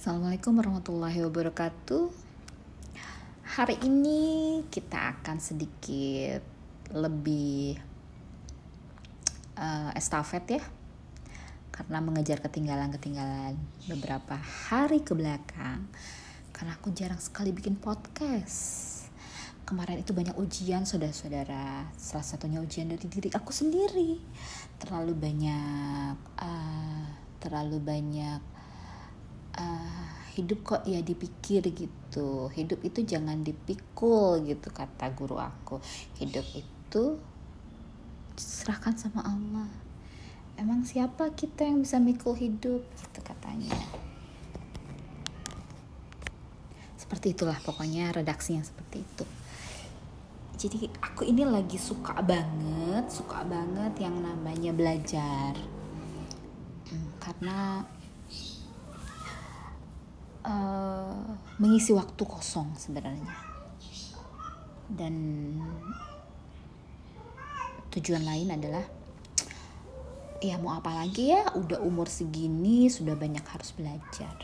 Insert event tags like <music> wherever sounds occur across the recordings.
Assalamualaikum warahmatullahi wabarakatuh. Hari ini kita akan sedikit lebih uh, estafet ya, karena mengejar ketinggalan-ketinggalan beberapa hari ke belakang. Karena aku jarang sekali bikin podcast. Kemarin itu banyak ujian saudara-saudara. Salah satunya ujian dari diri aku sendiri. Terlalu banyak, uh, terlalu banyak uh, hidup kok ya dipikir gitu. Hidup itu jangan dipikul gitu kata guru aku. Hidup itu serahkan sama Allah. Emang siapa kita yang bisa mikul hidup? gitu katanya. Seperti itulah pokoknya redaksinya seperti itu. Jadi aku ini lagi suka banget suka banget yang namanya belajar. Hmm, karena uh, mengisi waktu kosong sebenarnya. Dan tujuan lain adalah ya mau apa lagi ya udah umur segini sudah banyak harus belajar.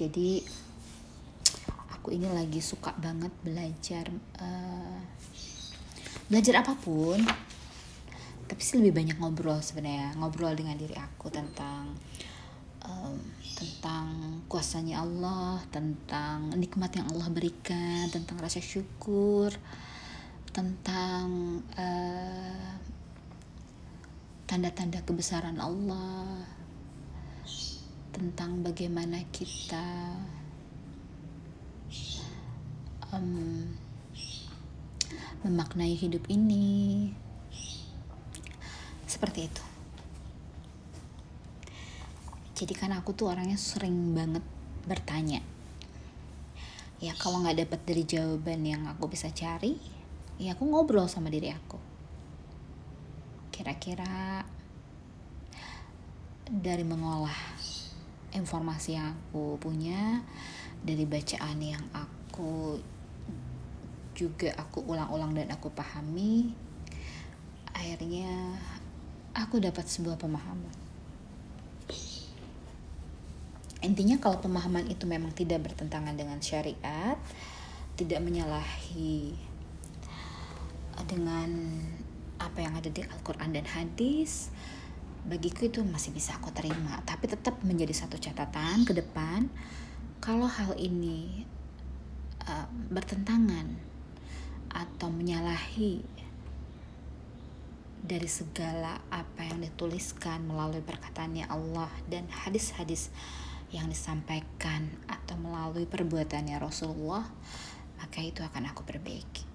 Jadi aku ini lagi suka banget belajar uh, belajar apa pun tapi sih lebih banyak ngobrol sebenarnya. Ngobrol dengan diri aku tentang um, tentang kuasanya Allah tentang nikmat yang Allah berikan tentang rasa syukur tentang uh, tanda-tanda kebesaran Allah tentang bagaimana kita um, memaknai hidup ini seperti itu. Jadi kan aku tuh orangnya sering banget bertanya. Ya kalau nggak dapat dari jawaban yang aku bisa cari ya aku ngobrol sama diri aku. Kira-kira dari mengolah informasi yang aku punya dari bacaan yang aku juga aku ulang-ulang dan aku pahami akhirnya aku dapat sebuah pemahaman. Intinya kalau pemahaman itu memang tidak bertentangan dengan syariat, tidak menyalahi dengan apa yang ada di Al-Quran dan hadis, bagiku itu masih bisa aku terima. Tapi tetap menjadi satu catatan ke depan, kalau hal ini uh, bertentangan atau menyalahi dari segala apa yang dituliskan melalui perkataannya Allah dan hadis-hadis yang disampaikan atau melalui perbuatannya Rasulullah maka itu akan aku perbaiki.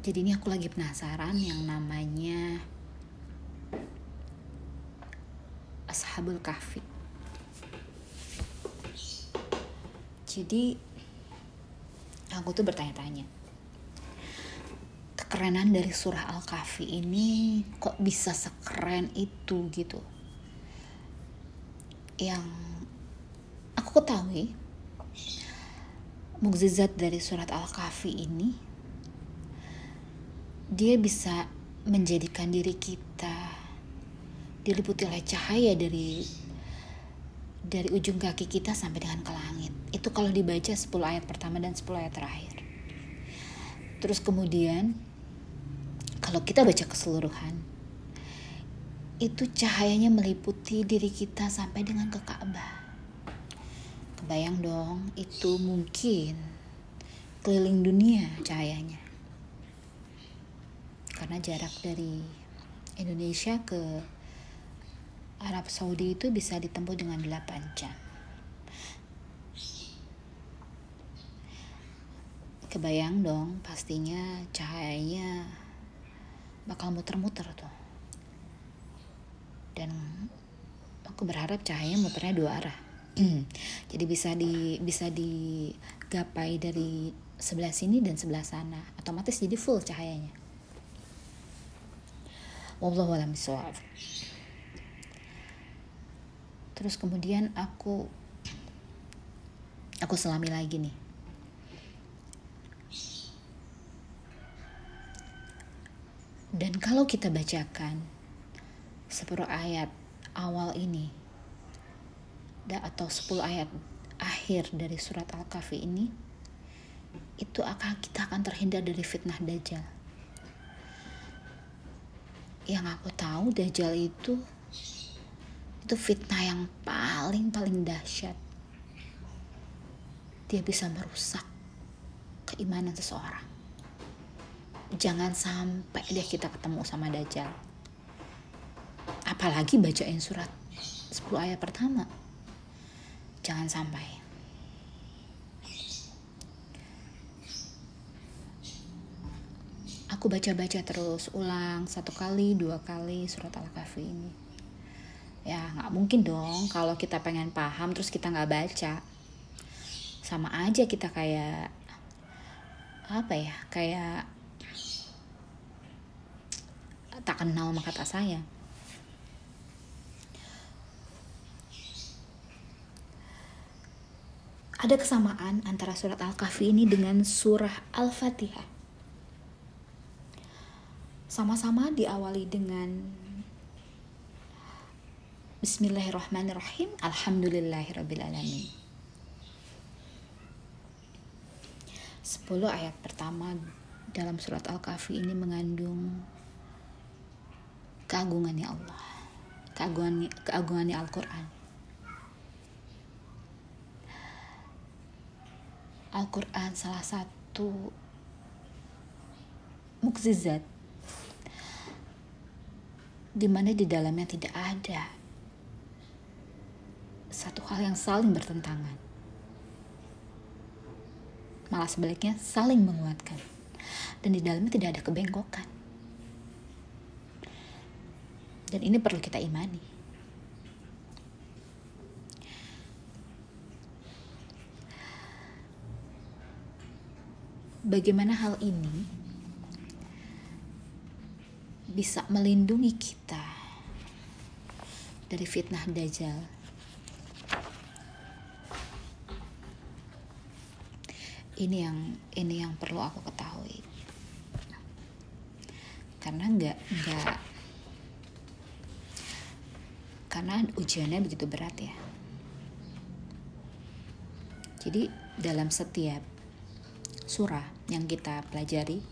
Jadi ini aku lagi penasaran yang namanya Ashabul Kahfi. Jadi aku tuh bertanya-tanya kekerenan dari surah Al-Kahfi ini kok bisa sekeren itu gitu. Yang aku ketahui mukjizat dari surat Al-Kahfi ini dia bisa menjadikan diri kita diliputi oleh cahaya dari dari ujung kaki kita sampai dengan ke langit. Itu kalau dibaca 10 ayat pertama dan 10 ayat terakhir. Terus kemudian kalau kita baca keseluruhan itu cahayanya meliputi diri kita sampai dengan ke Ka'bah. Kebayang dong, itu mungkin keliling dunia cahayanya. Karena jarak dari Indonesia ke Arab Saudi itu bisa ditempuh dengan 8 jam. Kebayang dong, pastinya cahayanya bakal muter-muter tuh. Dan aku berharap cahaya muternya dua arah. <clears throat> Jadi bisa di bisa digapai dari sebelah sini dan sebelah sana. Otomatis jadi full cahayanya. Wallahu alam terus kemudian aku aku selami lagi nih Dan kalau kita bacakan separuh ayat awal ini atau 10 ayat akhir dari surat Al-Kahfi ini itu akan kita akan terhindar dari fitnah dajjal. Yang aku tahu dajjal itu itu fitnah yang paling paling dahsyat. Dia bisa merusak keimanan seseorang jangan sampai deh kita ketemu sama Dajjal. Apalagi bacain surat 10 ayat pertama. Jangan sampai. Aku baca-baca terus ulang satu kali dua kali surat al-kahfi ini. Ya nggak mungkin dong kalau kita pengen paham terus kita nggak baca. Sama aja kita kayak apa ya kayak tak kenal sama kata saya. Ada kesamaan antara surat Al-Kahfi ini dengan surah Al-Fatihah. Sama-sama diawali dengan Bismillahirrahmanirrahim Alhamdulillahirrabbilalamin 10 ayat pertama dalam surat Al-Kahfi ini mengandung keagungannya Allah keagungannya, keagungannya Al-Quran. Al-Quran salah satu mukjizat di mana di dalamnya tidak ada satu hal yang saling bertentangan. Malah sebaliknya saling menguatkan. Dan di dalamnya tidak ada kebengkokan dan ini perlu kita imani. Bagaimana hal ini bisa melindungi kita dari fitnah dajjal? Ini yang ini yang perlu aku ketahui. Karena nggak nggak karena ujiannya begitu berat ya. Jadi dalam setiap surah yang kita pelajari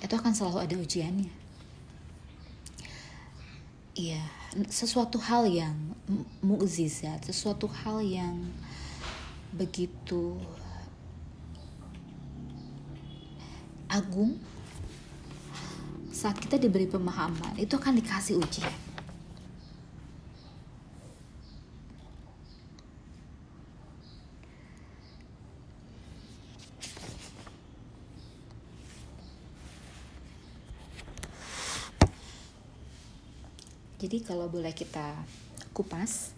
itu akan selalu ada ujiannya. Iya, sesuatu hal yang mukjizat, sesuatu hal yang begitu agung saat kita diberi pemahaman itu akan dikasih ujian Jadi kalau boleh kita kupas.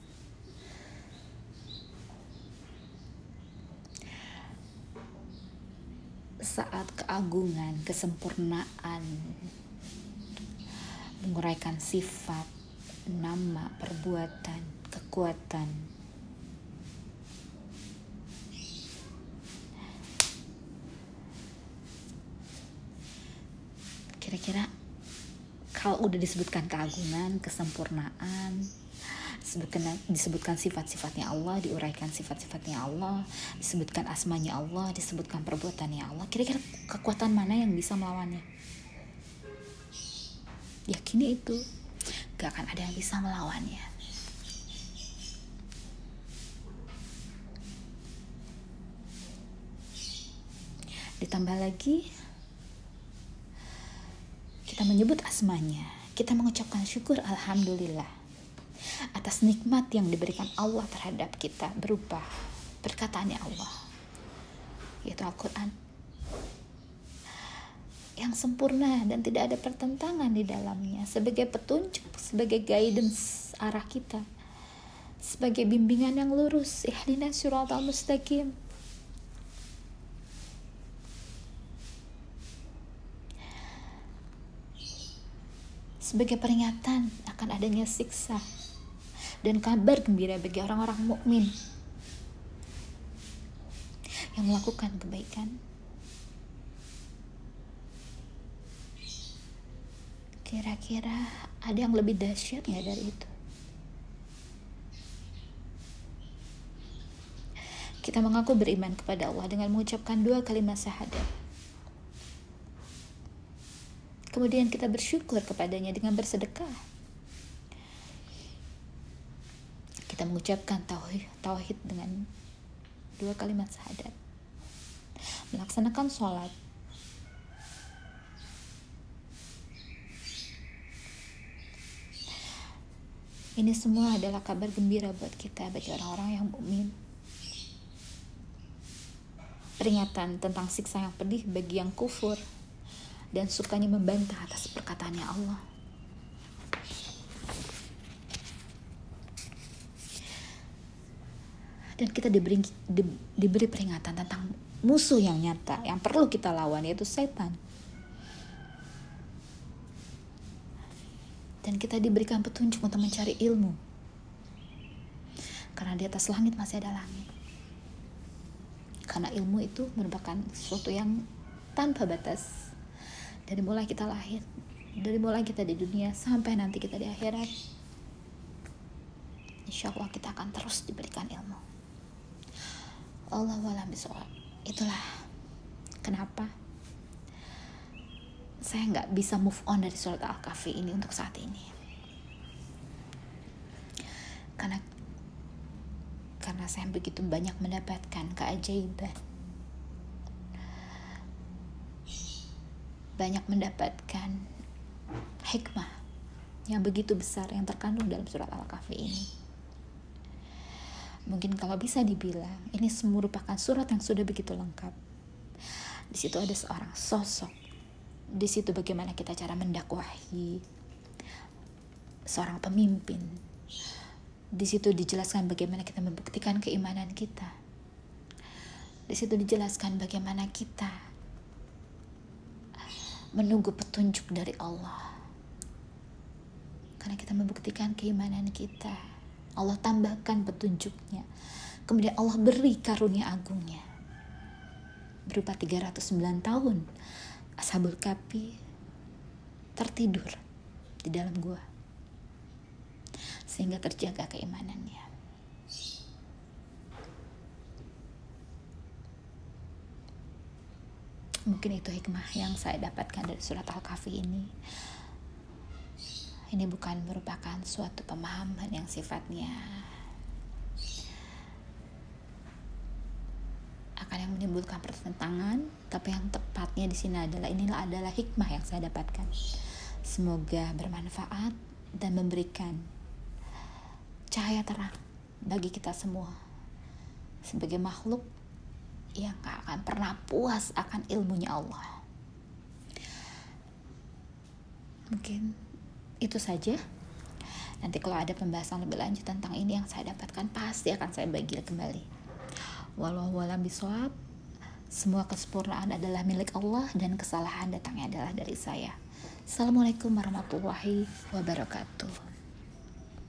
Saat keagungan, kesempurnaan menguraikan sifat, nama, perbuatan, kekuatan. Kira-kira kalau udah disebutkan keagungan, kesempurnaan, disebutkan sifat-sifatnya Allah, diuraikan sifat-sifatnya Allah, disebutkan asmanya Allah, disebutkan perbuatannya Allah. Kira-kira kekuatan mana yang bisa melawannya? Yakini itu, gak akan ada yang bisa melawannya. Ditambah lagi kita menyebut asmanya, kita mengucapkan syukur Alhamdulillah atas nikmat yang diberikan Allah terhadap kita berupa perkataannya Allah, yaitu Al-Quran. Yang sempurna dan tidak ada pertentangan di dalamnya sebagai petunjuk, sebagai guidance arah kita, sebagai bimbingan yang lurus, ihdina suratal mustaqim sebagai peringatan akan adanya siksa dan kabar gembira bagi orang-orang mukmin yang melakukan kebaikan. Kira-kira ada yang lebih dahsyat nggak dari itu? Kita mengaku beriman kepada Allah dengan mengucapkan dua kalimat syahadat. Kemudian kita bersyukur kepadanya dengan bersedekah. Kita mengucapkan tauhid, dengan dua kalimat syahadat. Melaksanakan sholat Ini semua adalah kabar gembira buat kita bagi orang-orang yang mukmin. Peringatan tentang siksa yang pedih bagi yang kufur dan sukanya membantah atas perkataannya Allah. Dan kita diberi, di, diberi peringatan tentang musuh yang nyata yang perlu kita lawan yaitu setan. dan kita diberikan petunjuk untuk mencari ilmu. Karena di atas langit masih ada langit. Karena ilmu itu merupakan sesuatu yang tanpa batas. Dari mulai kita lahir, dari mulai kita di dunia sampai nanti kita di akhirat. Insya Allah kita akan terus diberikan ilmu. Allah walam Itulah kenapa saya nggak bisa move on dari surat Al-Kahfi ini untuk saat ini. Karena karena saya begitu banyak mendapatkan keajaiban. Banyak mendapatkan hikmah yang begitu besar yang terkandung dalam surat Al-Kahfi ini. Mungkin kalau bisa dibilang, ini merupakan surat yang sudah begitu lengkap. Di situ ada seorang sosok di situ bagaimana kita cara mendakwahi seorang pemimpin. Di situ dijelaskan bagaimana kita membuktikan keimanan kita. Di situ dijelaskan bagaimana kita menunggu petunjuk dari Allah. Karena kita membuktikan keimanan kita. Allah tambahkan petunjuknya. Kemudian Allah beri karunia agungnya. Berupa 309 tahun Ashabul Kapi tertidur di dalam gua sehingga terjaga keimanannya. Mungkin itu hikmah yang saya dapatkan dari surat Al-Kahfi ini. Ini bukan merupakan suatu pemahaman yang sifatnya akan yang menimbulkan pertentangan, tapi yang tepatnya di sini adalah inilah adalah hikmah yang saya dapatkan. Semoga bermanfaat dan memberikan cahaya terang bagi kita semua sebagai makhluk yang gak akan pernah puas akan ilmunya Allah. Mungkin itu saja. Nanti kalau ada pembahasan lebih lanjut tentang ini yang saya dapatkan pasti akan saya bagi kembali. Walau-walau bisawab, semua kesempurnaan adalah milik Allah dan kesalahan datangnya adalah dari saya. Assalamualaikum warahmatullahi wabarakatuh.